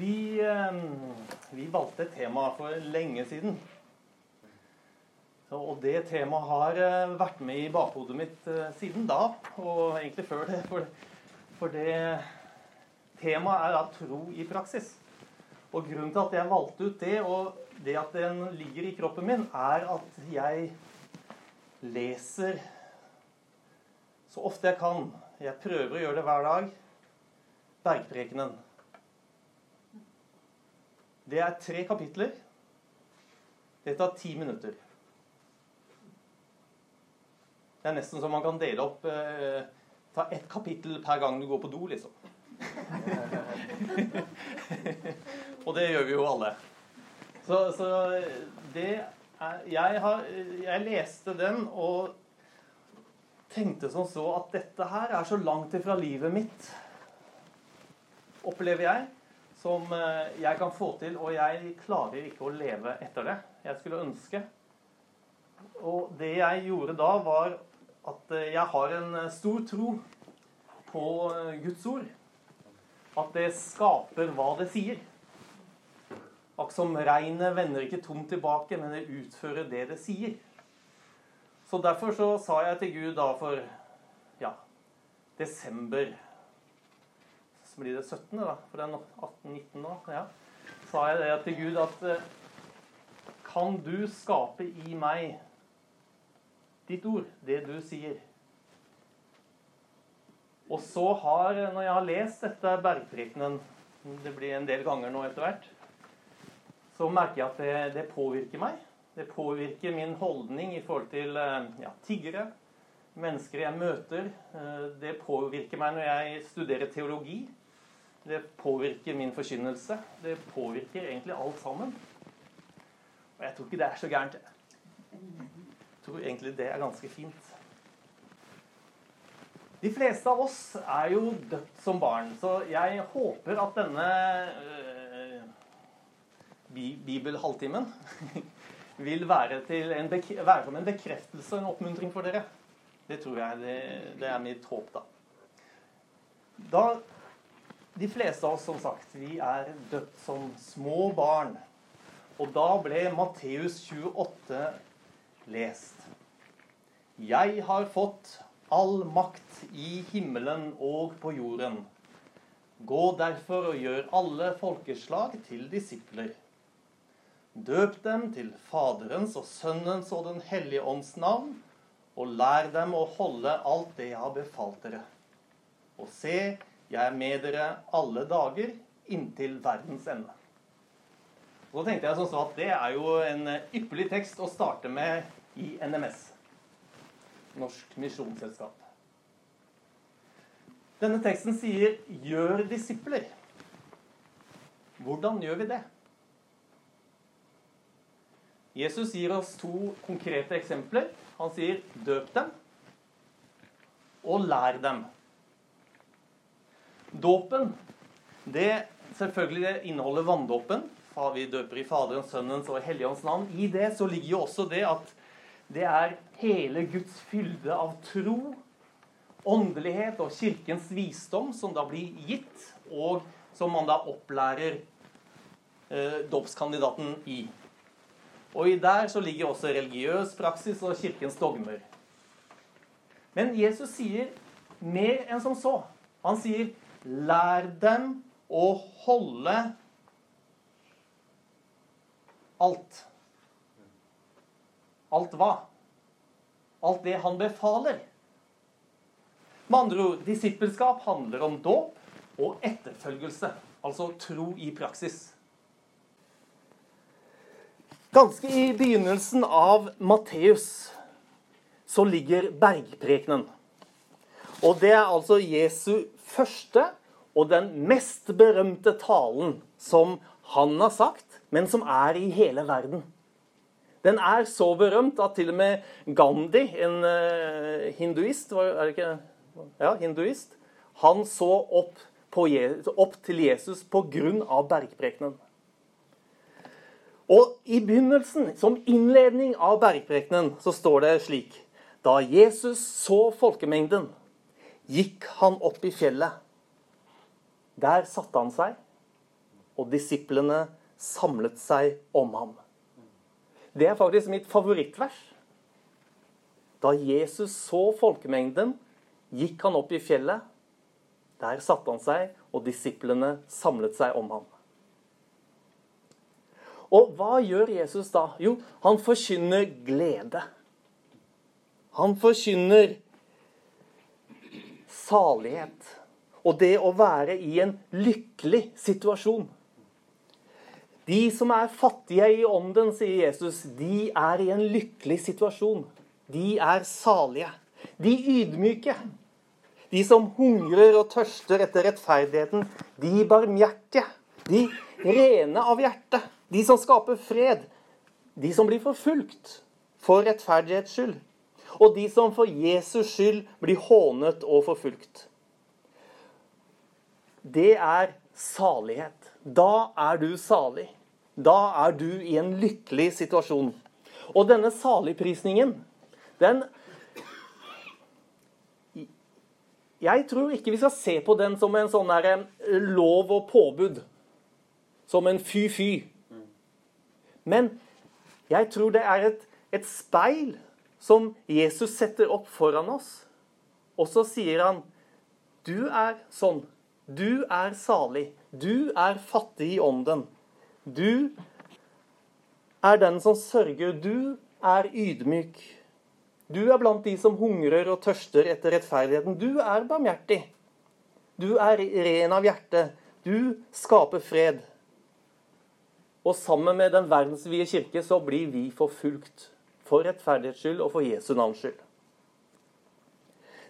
Vi, eh, vi valgte et tema for lenge siden. Og det temaet har eh, vært med i bakhodet mitt eh, siden da, og egentlig før det. For, for det temaet er da tro i praksis. Og grunnen til at jeg valgte ut det, og det at den ligger i kroppen min, er at jeg leser så ofte jeg kan. Jeg prøver å gjøre det hver dag. Bergprekenen. Det er tre kapitler. Det tar ti minutter. Det er nesten som man kan dele opp eh, Ta ett kapittel per gang du går på do, liksom. Og det gjør vi jo alle. Så, så det jeg, har, jeg leste den og tenkte som så at dette her er så langt ifra livet mitt, opplever jeg som eh, jeg kan få til, og jeg klarer ikke å leve etter det. Jeg skulle ønske. Og det jeg gjorde da, var at eh, jeg har en eh, stor tro på Guds ord. At det skaper hva det sier. Akkurat som regnet vender ikke tomt tilbake, men det utfører det det sier. Så derfor så sa jeg til Gud da for ja, desember så blir det 17., da, for det er 18-19 nå. Ja. Sa jeg det til Gud at eh, Kan du skape i meg ditt ord, det du sier? Og så har, når jeg har lest dette bergprekenen, det blir en del ganger nå etter hvert, så merker jeg at det, det, påvirker meg. Det påvirker min holdning i forhold til eh, ja, tiggere, mennesker jeg møter. Eh, det påvirker meg når jeg studerer teologi. Det påvirker min forkynnelse. Det påvirker egentlig alt sammen. Og jeg tror ikke det er så gærent. Jeg tror egentlig det er ganske fint. De fleste av oss er jo dødt som barn, så jeg håper at denne øh, bibelhalvtimen vil være, være som en bekreftelse og en oppmuntring for dere. Det tror jeg det, det er mitt håp, da. Da de fleste av oss, som sagt, vi er døpt som små barn. Og da ble Matteus 28 lest. Jeg har fått all makt i himmelen og på jorden. Gå derfor og gjør alle folkeslag til disipler. Døp dem til Faderens og Sønnens og Den hellige ånds navn, og lær dem å holde alt det jeg har befalt dere. Og se, jeg er med dere alle dager inntil verdens ende. Så tenkte jeg sånn at det er jo en ypperlig tekst å starte med i NMS. Norsk Misjonsselskap. Denne teksten sier 'gjør disipler'. Hvordan gjør vi det? Jesus gir oss to konkrete eksempler. Han sier 'døp dem', og 'lær dem'. Dåpen, det selvfølgelig det inneholder vanndåpen. Vi døper i Faderens, Sønnens og Helligåndens navn. I det så ligger jo også det at det er hele Guds fylde av tro, åndelighet og kirkens visdom som da blir gitt, og som man da opplærer eh, dåpskandidaten i. Og i der så ligger også religiøs praksis og kirkens dogmer. Men Jesus sier mer enn som så. Han sier Lær dem å holde alt. Alt hva? Alt det han befaler. Med andre ord, disippelskap handler om dåp og etterfølgelse. Altså tro i praksis. Ganske i begynnelsen av Matteus så ligger bergprekenen. Og det er altså Jesu første og den mest berømte talen som han har sagt, men som er i hele verden. Den er så berømt at til og med Gandhi, en uh, hinduist, ikke? Ja, hinduist, han så opp, Jesus, opp til Jesus pga. bergprekenen. Og i begynnelsen, som innledning av bergprekenen, så står det slik Da Jesus så folkemengden, gikk han opp i fjellet. Der satte han seg, og disiplene samlet seg om ham. Det er faktisk mitt favorittvers. Da Jesus så folkemengden, gikk han opp i fjellet. Der satte han seg, og disiplene samlet seg om ham. Og hva gjør Jesus da? Jo, han forkynner glede. Han forkynner salighet. Og det å være i en lykkelig situasjon. De som er fattige i ånden, sier Jesus, de er i en lykkelig situasjon. De er salige. De ydmyke. De som hungrer og tørster etter rettferdigheten. De barmhjertige. De rene av hjerte. De som skaper fred. De som blir forfulgt for rettferdighets skyld. Og de som for Jesus skyld blir hånet og forfulgt. Det er salighet. Da er du salig. Da er du i en lykkelig situasjon. Og denne saligprisningen, den Jeg tror ikke vi skal se på den som en sånn der, lov og påbud. Som en fy-fy. Men jeg tror det er et, et speil som Jesus setter opp foran oss. Og så sier han, du er sånn. Du er salig. Du er fattig i ånden. Du er den som sørger. Du er ydmyk. Du er blant de som hungrer og tørster etter rettferdigheten. Du er barmhjertig. Du er ren av hjerte. Du skaper fred. Og sammen med den verdensvide kirke så blir vi forfulgt. For rettferdighets skyld og for Jesu navns skyld.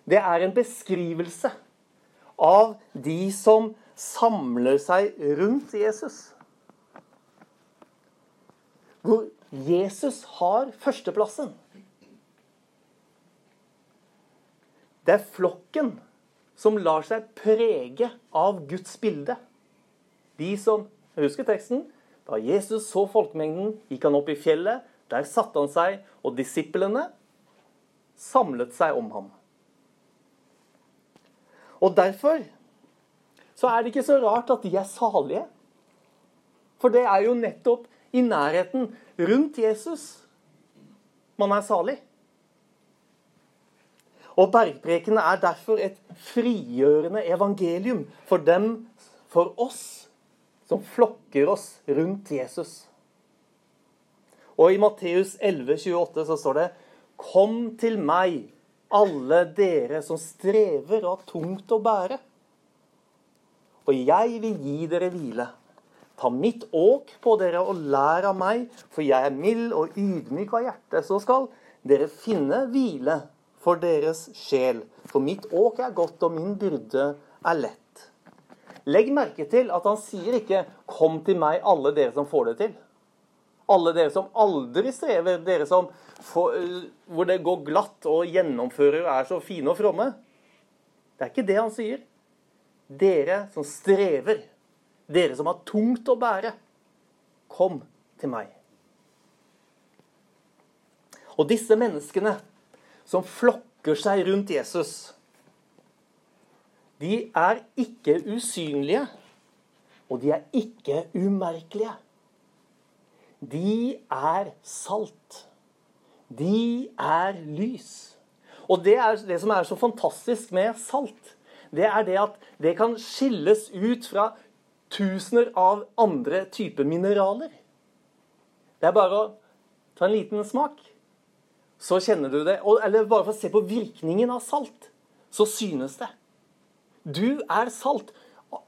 Det er en beskrivelse av de som samler seg rundt Jesus hvor Jesus har førsteplassen. Det er flokken som lar seg prege av Guds bilde. De som Husker teksten? Da Jesus så folkemengden, gikk han opp i fjellet. Der satte han seg, og disiplene samlet seg om ham. Og derfor så er det ikke så rart at de er salige. For det er jo nettopp i nærheten rundt Jesus man er salig. Og bergprekene er derfor et frigjørende evangelium for dem, for oss, som flokker oss rundt Jesus. Og i Matteus 11, 28 så står det Kom til meg, alle dere som strever og har tungt å bære. Og jeg vil gi dere hvile. Ta mitt åk på dere og lær av meg, for jeg er mild og ydmyk av hjerte. Så skal dere finne hvile for deres sjel. For mitt åk er godt, og min byrde er lett. Legg merke til at han sier ikke 'Kom til meg, alle dere som får det til'. Alle dere som aldri strever, dere som får, hvor det går glatt og gjennomfører og er så fine og fromme. Det er ikke det han sier. Dere som strever, dere som har tungt å bære, kom til meg. Og disse menneskene som flokker seg rundt Jesus, de er ikke usynlige, og de er ikke umerkelige. De er salt. De er lys. Og det er det som er så fantastisk med salt. Det er det at det kan skilles ut fra tusener av andre typer mineraler. Det er bare å ta en liten smak, så kjenner du det. Eller bare for å se på virkningen av salt, så synes det. Du er salt.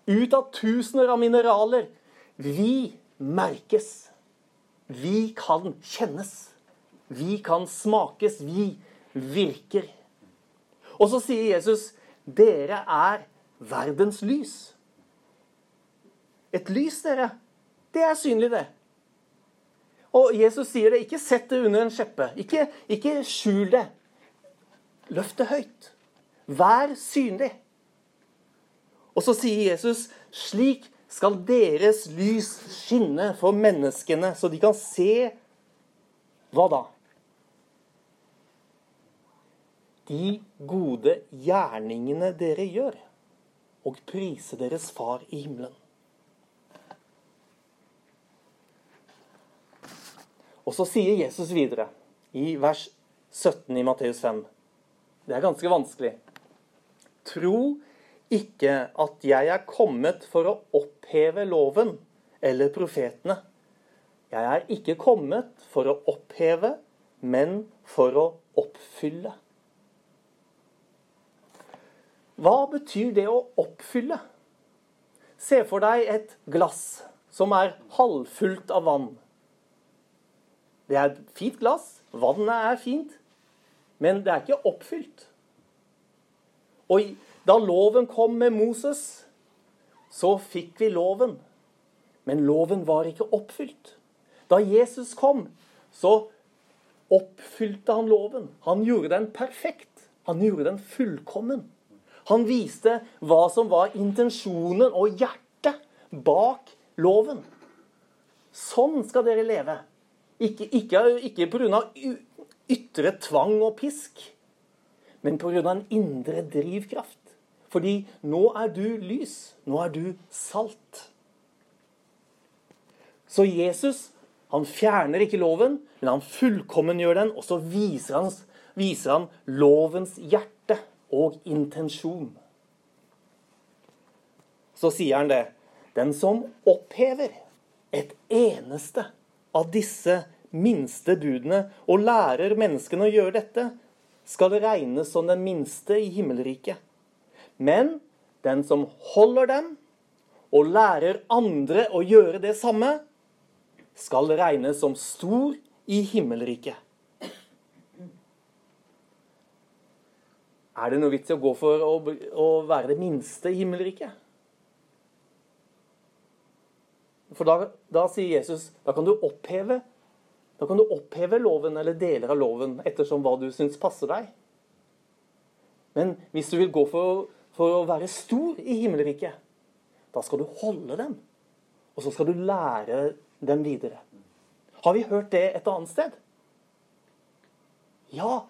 Ut av tusener av mineraler. Vi merkes. Vi kan kjennes. Vi kan smakes. Vi virker. Og så sier Jesus, dere er verdens lys. Et lys, dere. Det er synlig, det. Og Jesus sier det. Ikke sett det under en skjeppe. Ikke, ikke skjul det. Løft det høyt. Vær synlig. Og så sier Jesus, slik skal deres lys skinne for menneskene, så de kan se Hva da? De gode gjerningene dere gjør, og prise deres Far i himmelen. Og så sier Jesus videre, i vers 17 i Matteus 5 Det er ganske vanskelig. Tro ikke at jeg er kommet for å oppheve loven eller profetene. Jeg er ikke kommet for å oppheve, men for å oppfylle. Hva betyr det å oppfylle? Se for deg et glass som er halvfullt av vann. Det er et fint glass, vannet er fint, men det er ikke oppfylt. Og da loven kom med Moses, så fikk vi loven. Men loven var ikke oppfylt. Da Jesus kom, så oppfylte han loven. Han gjorde den perfekt. Han gjorde den fullkommen. Han viste hva som var intensjonen og hjertet bak loven. Sånn skal dere leve. Ikke, ikke, ikke pga. ytre tvang og pisk, men pga. en indre drivkraft. Fordi nå er du lys. Nå er du salt. Så Jesus han fjerner ikke loven, men han fullkommen gjør den, og så viser han, viser han lovens hjerte og intensjon. Så sier han det. Den som opphever et eneste av disse minste budene og lærer menneskene å gjøre dette, skal regnes som den minste i himmelriket. Men den som holder dem og lærer andre å gjøre det samme, skal regnes som stor i himmelriket. Er det noe vits i å gå for å, å være det minste i himmelriket? For da, da, sier Jesus da kan du oppheve da kan du oppheve loven eller deler av loven ettersom hva du syns passer deg. Men hvis du vil gå for, for å være stor i himmelriket, da skal du holde dem. Og så skal du lære dem videre. Har vi hørt det et annet sted? Ja,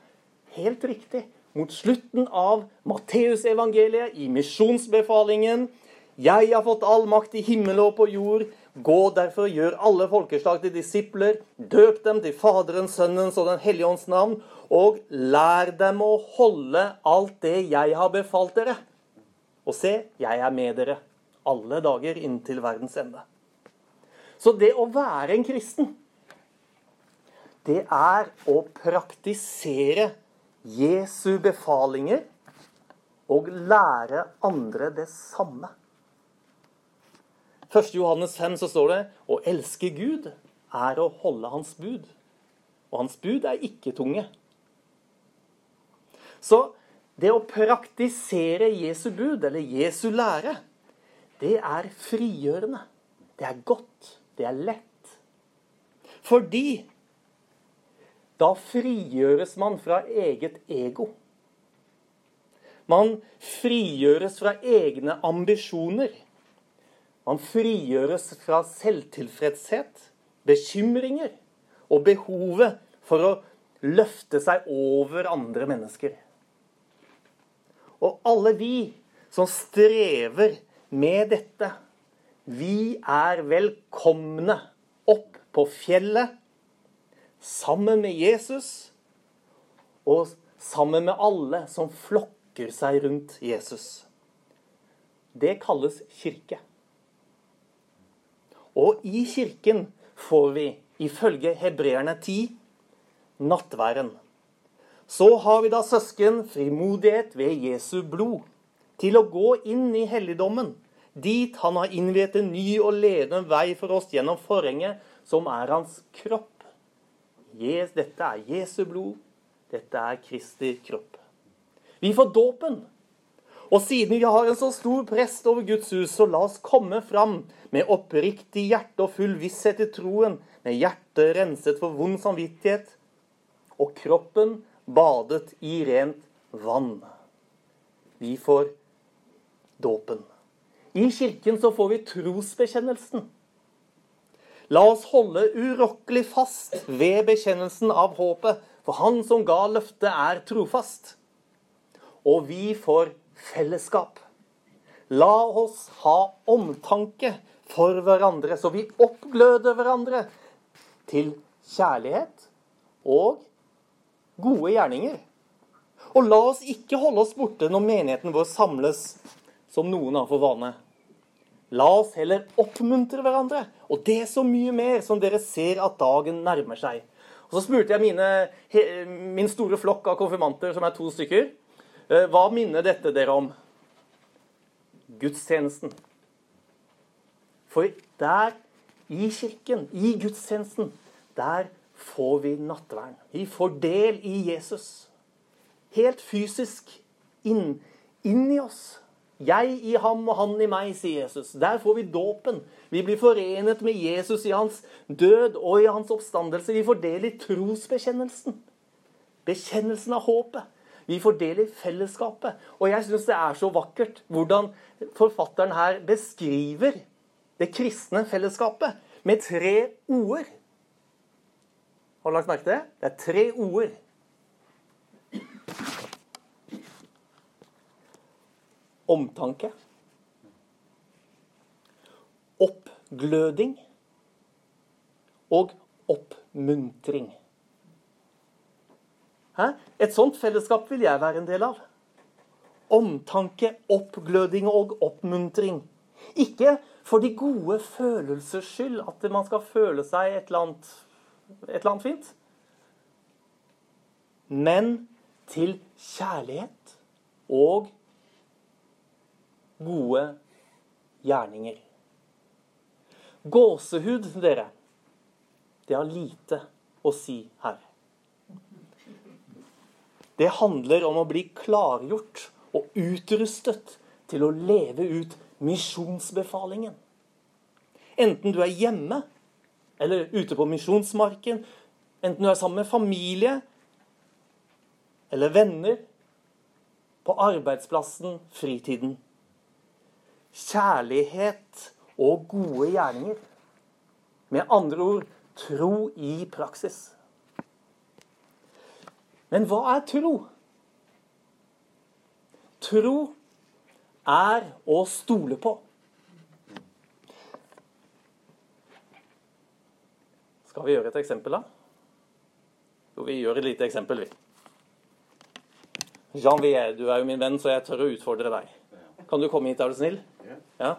helt riktig. Mot slutten av Matteusevangeliet, i misjonsbefalingen. Jeg har fått all makt i himmel og på jord. Gå derfor, gjør alle folkeslag til disipler. Døp dem til Faderens, Sønnens og Den hellige ånds navn. Og lær dem å holde alt det jeg har befalt dere. Og se, jeg er med dere alle dager inntil verdens ende. Så det å være en kristen, det er å praktisere Jesu befalinger og lære andre det samme. 1. Johannes 5 så står det å elske Gud er å holde hans bud. Og hans bud er ikke tunge. Så det å praktisere Jesu bud, eller Jesu lære, det er frigjørende. Det er godt. Det er lett. Fordi da frigjøres man fra eget ego. Man frigjøres fra egne ambisjoner. Man frigjøres fra selvtilfredshet, bekymringer og behovet for å løfte seg over andre mennesker. Og alle vi som strever med dette, vi er velkomne opp på fjellet sammen med Jesus og sammen med alle som flokker seg rundt Jesus. Det kalles kirke. Og i kirken får vi, ifølge hebreerne 10, nattværen. Så har vi da, søsken, frimodighet ved Jesu blod til å gå inn i helligdommen dit han har innviet en ny og ledende vei for oss gjennom forhenget, som er hans kropp. Dette er Jesu blod, dette er Kristi kropp. Vi får dåpen. Og siden vi har en så stor prest over Guds hus, så la oss komme fram med oppriktig hjerte og full visshet i troen, med hjertet renset for vond samvittighet og kroppen badet i rent vann. Vi får dåpen. I kirken så får vi trosbekjennelsen. La oss holde urokkelig fast ved bekjennelsen av håpet, for Han som ga løftet, er trofast. Og vi får fellesskap. La oss ha omtanke for hverandre, så vi oppgløder hverandre til kjærlighet og gode gjerninger. Og la oss ikke holde oss borte når menigheten vår samles, som noen har for vane. La oss heller oppmuntre hverandre, og det er så mye mer som dere ser at dagen nærmer seg. Og Så spurte jeg mine, min store flokk av konfirmanter, som er to stykker, eh, hva minner dette dere om? Gudstjenesten. For der, i kirken, i gudstjenesten, der får vi nattverden. Vi får del i Jesus. Helt fysisk inn, inn i oss. Jeg i ham og han i meg, sier Jesus. Der får vi dåpen. Vi blir forenet med Jesus i hans død og i hans oppstandelse. Vi får del i trosbekjennelsen. Bekjennelsen av håpet. Vi får del i fellesskapet. Og jeg syns det er så vakkert hvordan forfatteren her beskriver det kristne fellesskapet med tre ord. Har du lagt merke til det? Det er tre ord. Omtanke. Oppgløding. Og oppmuntring. Hæ? Et sånt fellesskap vil jeg være en del av. Omtanke, oppgløding og oppmuntring. Ikke for de gode følelsers skyld, at man skal føle seg et eller annet, et eller annet fint. Men til kjærlighet og gode gjerninger. Gåsehud, dere, det har lite å si her. Det handler om å bli klargjort og utrustet til å leve ut misjonsbefalingen. Enten du er hjemme eller ute på misjonsmarken, enten du er sammen med familie eller venner, på arbeidsplassen, fritiden. Kjærlighet og gode gjerninger. Med andre ord tro i praksis. Men hva er tro? Tro er å stole på. Skal vi gjøre et eksempel, da? Jo, vi gjør et lite eksempel, vi. Jean-Vier, du er jo min venn, så jeg tør å utfordre deg. Kan du komme hit, er du snill? Ja.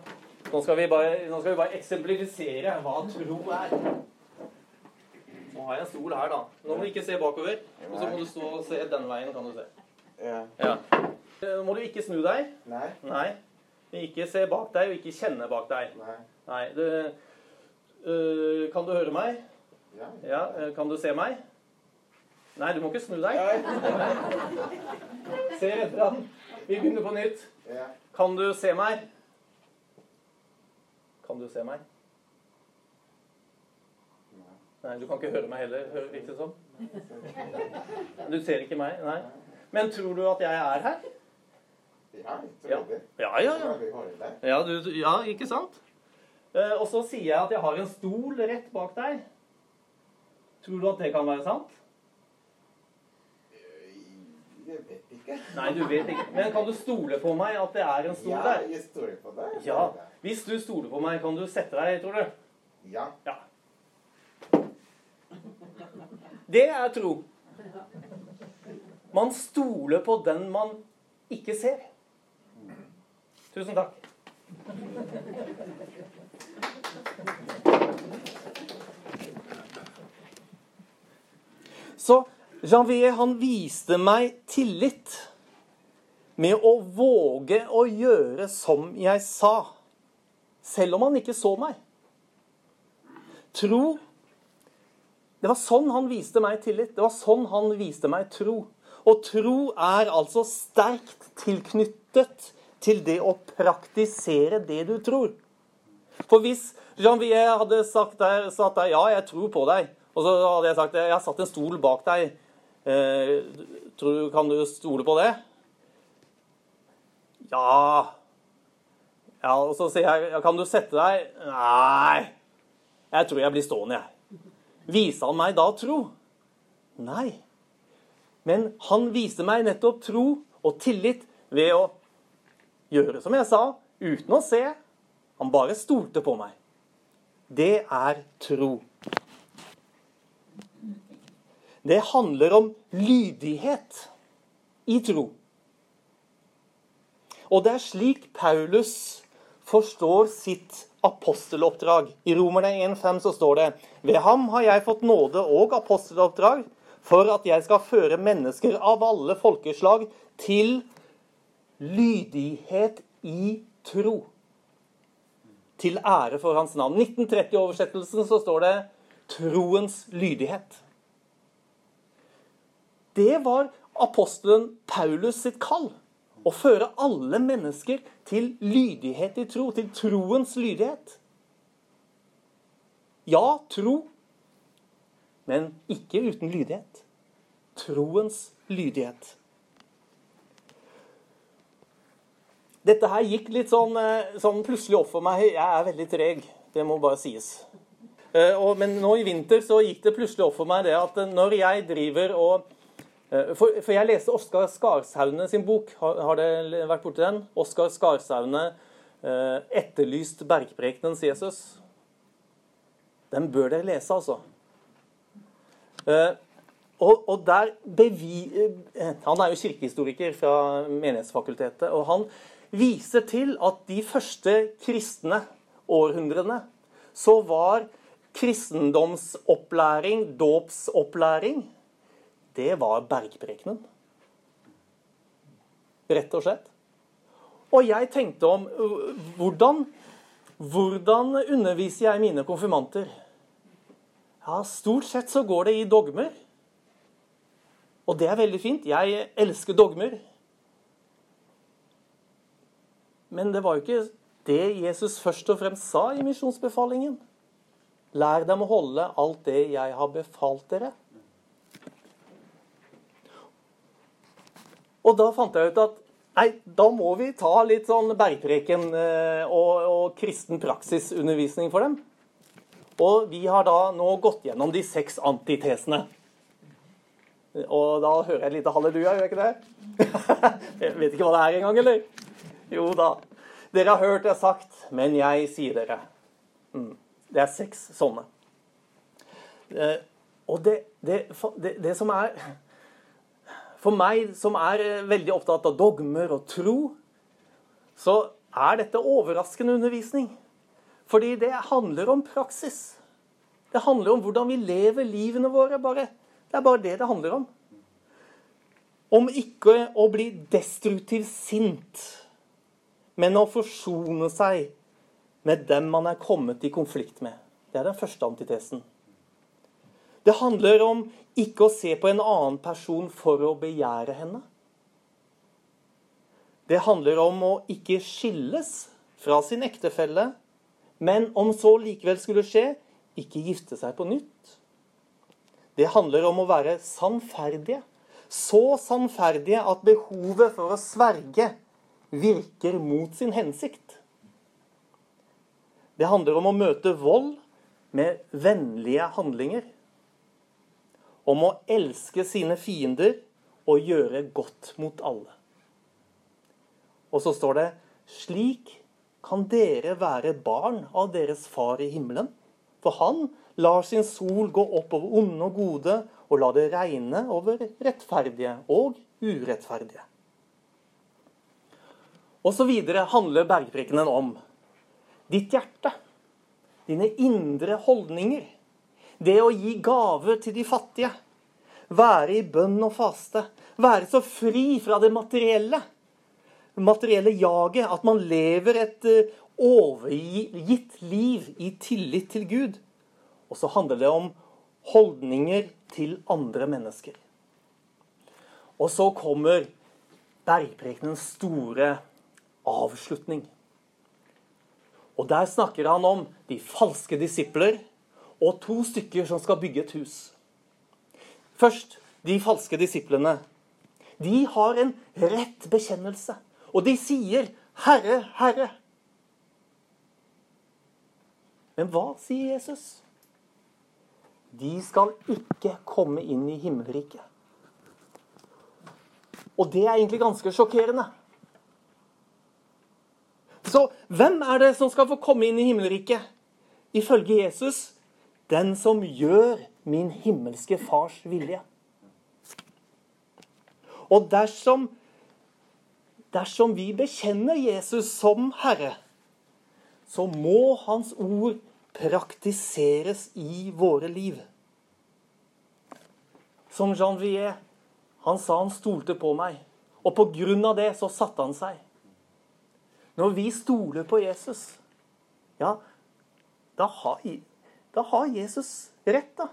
Nå skal vi bare, skal vi bare eksemplifisere hva tro er. Nå har jeg en stol her, da. Nå må du ikke se bakover. Og så må du stå og se den veien, kan du se. Ja. Ja. Nå må du ikke snu deg. Nei. Nei. Ikke se bak deg, og ikke kjenne bak deg. Nei. Nei. Du, øh, kan du høre meg? Ja. Øh, Kan du se meg? Nei, du må ikke snu deg. Se etter han. Vi begynner på nytt. Kan du se meg? Kan du se meg? Nei, du kan ikke høre meg heller, hører virker det som. Du ser ikke meg? Nei. Men tror du at jeg er her? Ja, Ja. Ja, ja, ja. Du- ja ikke sant? Eh, og så sier jeg at jeg har en stol rett bak deg. Tror du at det kan være sant? Jeg vet ikke. Nei, du vet ikke. Men kan du stole på meg at det er en stol Ja, der? jeg stoler på deg. Ja. Hvis du stoler på meg, kan du sette deg, tror du? Ja. Ja. Det er tro. Man stoler på den man ikke ser. Tusen takk. Så Janvier han viste meg tillit med å våge å gjøre som jeg sa, selv om han ikke så meg. Tro Det var sånn han viste meg tillit. Det var sånn han viste meg tro. Og tro er altså sterkt tilknyttet til det å praktisere det du tror. For hvis Janvier hadde sagt der, sagt der, ja, jeg tror på deg, og så hadde jeg sagt jeg har satt en stol bak deg, eh, kan du stole på det? Ja Ja, og så sier jeg Kan du sette deg? Nei. Jeg tror jeg blir stående, jeg. Viste han meg da tro? Nei. Men han viste meg nettopp tro og tillit ved å gjøre som jeg sa, uten å se. Han bare stolte på meg. Det er tro. Det handler om lydighet i tro. Og det er slik Paulus forstår sitt aposteloppdrag. I Romerne 1,5 så står det Ved ham har jeg fått nåde og aposteloppdrag for at jeg skal føre mennesker av alle folkeslag til lydighet i tro. Til ære for hans navn. 1930-oversettelsen så står det 'troens lydighet'. Det var apostelen Paulus sitt kall. Å føre alle mennesker til lydighet i tro, til troens lydighet. Ja, tro, men ikke uten lydighet. Troens lydighet. Dette her gikk litt sånn, eh, sånn plutselig opp for meg. Jeg er veldig treg, det må bare sies. Eh, men nå i vinter så gikk det plutselig opp for meg det at når jeg driver og Eh, for, for, jeg leste Oskar Skarsaune sin bok. Har, har det vært borti den? Oskar Skarsaune, eh, 'Etterlyst bergprekenens Jesus'. Den bør dere lese, altså. Eh, og, og der bevi, eh, Han er jo kirkehistoriker fra Menighetsfakultetet. Og han viser til at de første kristne århundrene så var kristendomsopplæring, dåpsopplæring, det var bergprekenen. Rett og slett. Og jeg tenkte om hvordan, hvordan underviser jeg mine konfirmanter? Ja, Stort sett så går det i dogmer. Og det er veldig fint. Jeg elsker dogmer. Men det var jo ikke det Jesus først og fremst sa i misjonsbefalingen. Lær dem å holde alt det jeg har befalt dere. Og da fant jeg ut at nei, da må vi ta litt sånn bergpreken eh, og, og kristen praksisundervisning for dem. Og vi har da nå gått gjennom de seks antitesene. Og da hører jeg et lite halleluja, gjør jeg ikke det? jeg vet ikke hva det er engang, eller? Jo da. Dere har hørt det sagt, men jeg sier dere. Mm. Det er seks sånne. Eh, og det, det, det, det som er for meg som er eh, veldig opptatt av dogmer og tro, så er dette overraskende undervisning. Fordi det handler om praksis. Det handler om hvordan vi lever livene våre. bare. Det er bare det det handler om. Om ikke å bli destruktivt sint, men å forsone seg med dem man er kommet i konflikt med. Det er den første antitesen. Det handler om ikke å se på en annen person for å begjære henne. Det handler om å ikke skilles fra sin ektefelle, men om så likevel skulle skje, ikke gifte seg på nytt. Det handler om å være sannferdige. Så sannferdige at behovet for å sverge virker mot sin hensikt. Det handler om å møte vold med vennlige handlinger om å elske sine fiender og gjøre godt mot alle. Og så står det slik kan dere være barn av deres far i himmelen. For han lar sin sol gå opp over onde og gode, og lar det regne over rettferdige og urettferdige. Og så videre handler bergprekenen om ditt hjerte, dine indre holdninger det å gi gaver til de fattige. Være i bønn og faste. Være så fri fra det materielle. materielle jaget. At man lever et eh, overgitt liv i tillit til Gud. Og så handler det om holdninger til andre mennesker. Og så kommer bergprekenens store avslutning. Og der snakker han om de falske disipler og to stykker som skal bygge et hus. Først de falske disiplene. De har en rett bekjennelse, og de sier 'Herre, Herre'. Men hva sier Jesus? De skal ikke komme inn i himmelriket. Og det er egentlig ganske sjokkerende. Så hvem er det som skal få komme inn i himmelriket? Ifølge Jesus den som gjør min himmelske fars vilje. Og dersom, dersom vi bekjenner Jesus som Herre, så må Hans ord praktiseres i våre liv. Som Jean Vier. Han sa han stolte på meg. Og på grunn av det så satte han seg. Når vi stoler på Jesus, ja, da har, da har Jesus rett, da.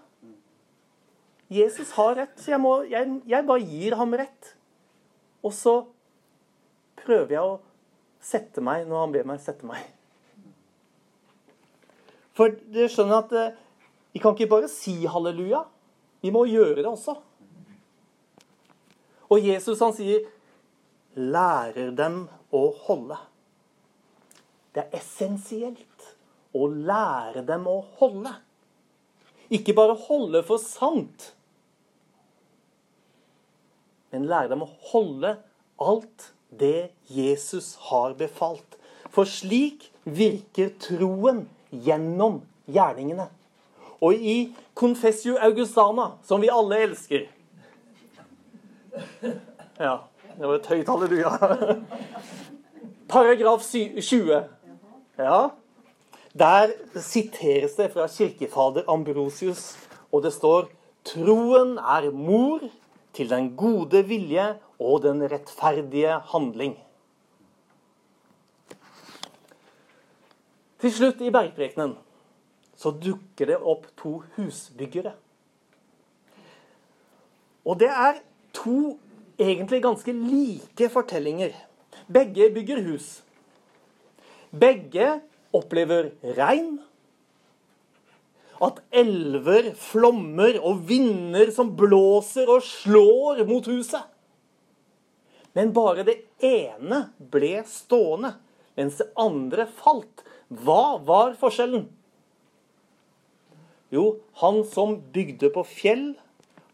Jesus har rett, så jeg, må, jeg, jeg bare gir ham rett. Og så prøver jeg å sette meg når han ber meg sette meg. For dere skjønner at eh, vi kan ikke bare si halleluja. Vi må gjøre det også. Og Jesus han sier 'lærer dem å holde'. Det er essensielt å lære dem å holde. Ikke bare holde for sant, men lære dem å holde alt det Jesus har befalt. For slik virker troen gjennom gjerningene. Og i Confessio Augustana, som vi alle elsker Ja, det var et høyt halleluja. Paragraf 20. Ja, der siteres det fra kirkefader Ambrosius, og det står Troen er mor til den gode vilje og den rettferdige handling. Til slutt i bergprekenen så dukker det opp to husbyggere. Og det er to egentlig ganske like fortellinger. Begge bygger hus. Begge opplever regn. At elver flommer og vinder som blåser og slår mot huset. Men bare det ene ble stående, mens det andre falt. Hva var forskjellen? Jo, han som bygde på fjell,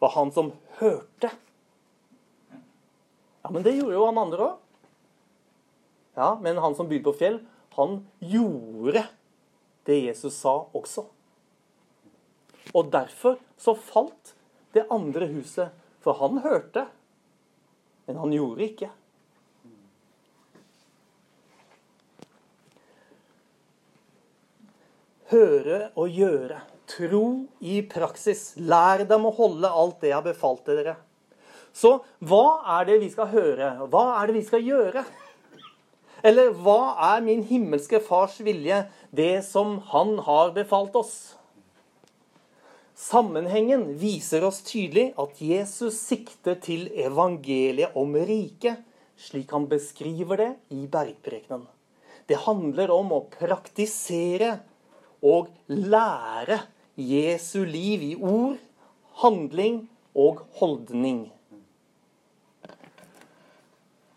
var han som hørte. Ja, men det gjorde jo han andre òg. Ja, men han som bygde på fjell, han gjorde det Jesus sa også. Og derfor så falt det andre huset, for han hørte, men han gjorde ikke. Høre og gjøre. Tro i praksis. Lær dem å holde alt det jeg har befalt dere. Så hva er det vi skal høre? Hva er det vi skal gjøre? Eller hva er min himmelske fars vilje, det som han har befalt oss? Sammenhengen viser oss tydelig at Jesus sikter til evangeliet om riket, slik han beskriver det i bergprekenen. Det handler om å praktisere og lære Jesu liv i ord, handling og holdning.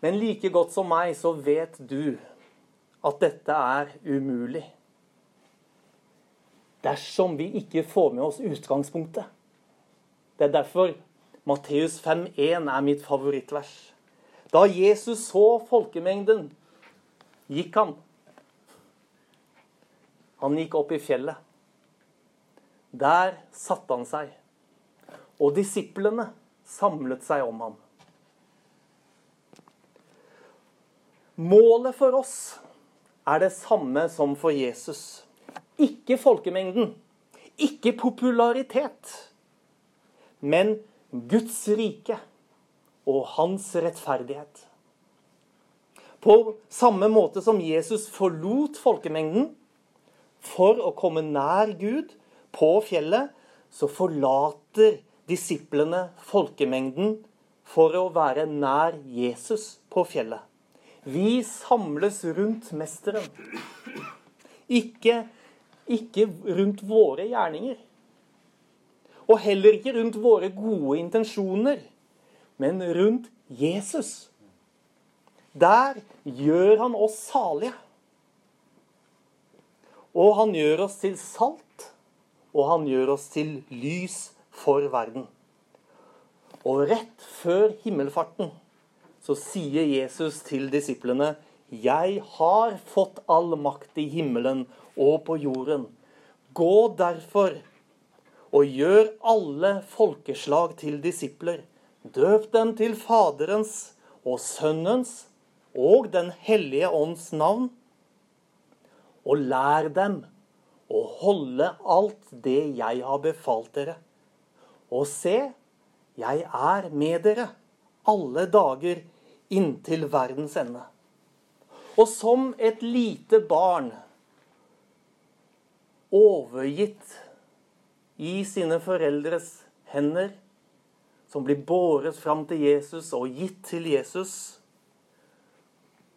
Men like godt som meg så vet du at dette er umulig. Dersom vi ikke får med oss utgangspunktet. Det er derfor Matteus 5,1 er mitt favorittvers. Da Jesus så folkemengden, gikk han han gikk opp i fjellet. Der satte han seg, og disiplene samlet seg om ham. Målet for oss er det samme som for Jesus. Ikke folkemengden, ikke popularitet, men Guds rike og hans rettferdighet. På samme måte som Jesus forlot folkemengden, for å komme nær Gud på fjellet, så forlater disiplene folkemengden for å være nær Jesus på fjellet. Vi samles rundt Mesteren. Ikke, ikke rundt våre gjerninger. Og heller ikke rundt våre gode intensjoner, men rundt Jesus. Der gjør han oss salige. Og han gjør oss til salt, og han gjør oss til lys for verden. Og rett før himmelfarten så sier Jesus til disiplene Jeg har fått all makt i himmelen og på jorden. Gå derfor og gjør alle folkeslag til disipler. Døp dem til Faderens og Sønnens og Den hellige ånds navn, og lær dem å holde alt det jeg har befalt dere. Og se, jeg er med dere alle dager inntil verdens ende. Og som et lite barn overgitt i sine foreldres hender, som blir båret fram til Jesus og gitt til Jesus,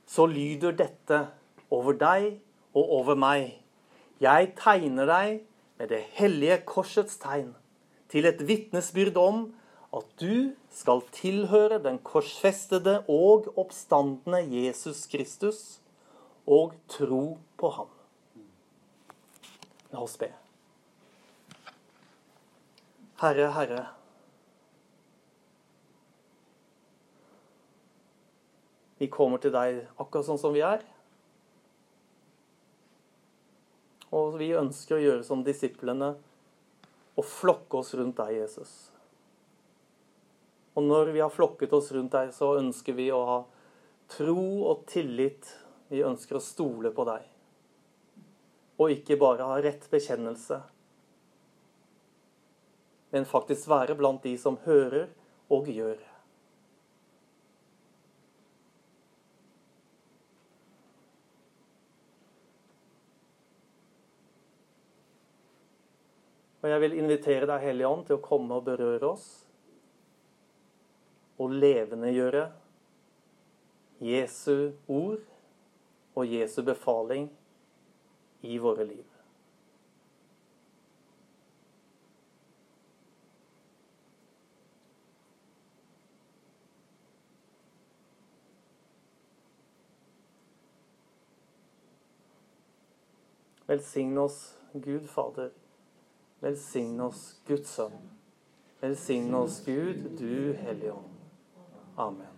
så lyder dette over deg og over meg. Jeg tegner deg med det hellige korsets tegn til et vitnesbyrd om at du skal tilhøre den korsfestede og oppstandende Jesus Kristus og tro på ham. La oss be. Herre, Herre. Vi kommer til deg akkurat sånn som vi er. Og vi ønsker å gjøre som disiplene og flokke oss rundt deg, Jesus. Og når vi har flokket oss rundt deg, så ønsker vi å ha tro og tillit. Vi ønsker å stole på deg. Og ikke bare ha rett bekjennelse, men faktisk være blant de som hører og gjør. Og jeg vil invitere deg, Hellige Ånd, til å komme og berøre oss. Og levendegjøre Jesu ord og Jesu befaling i våre liv. Velsign oss, Gud Fader. Velsign oss, Guds Sønn. Velsign oss, Gud, du Hellige Ånd. Amen.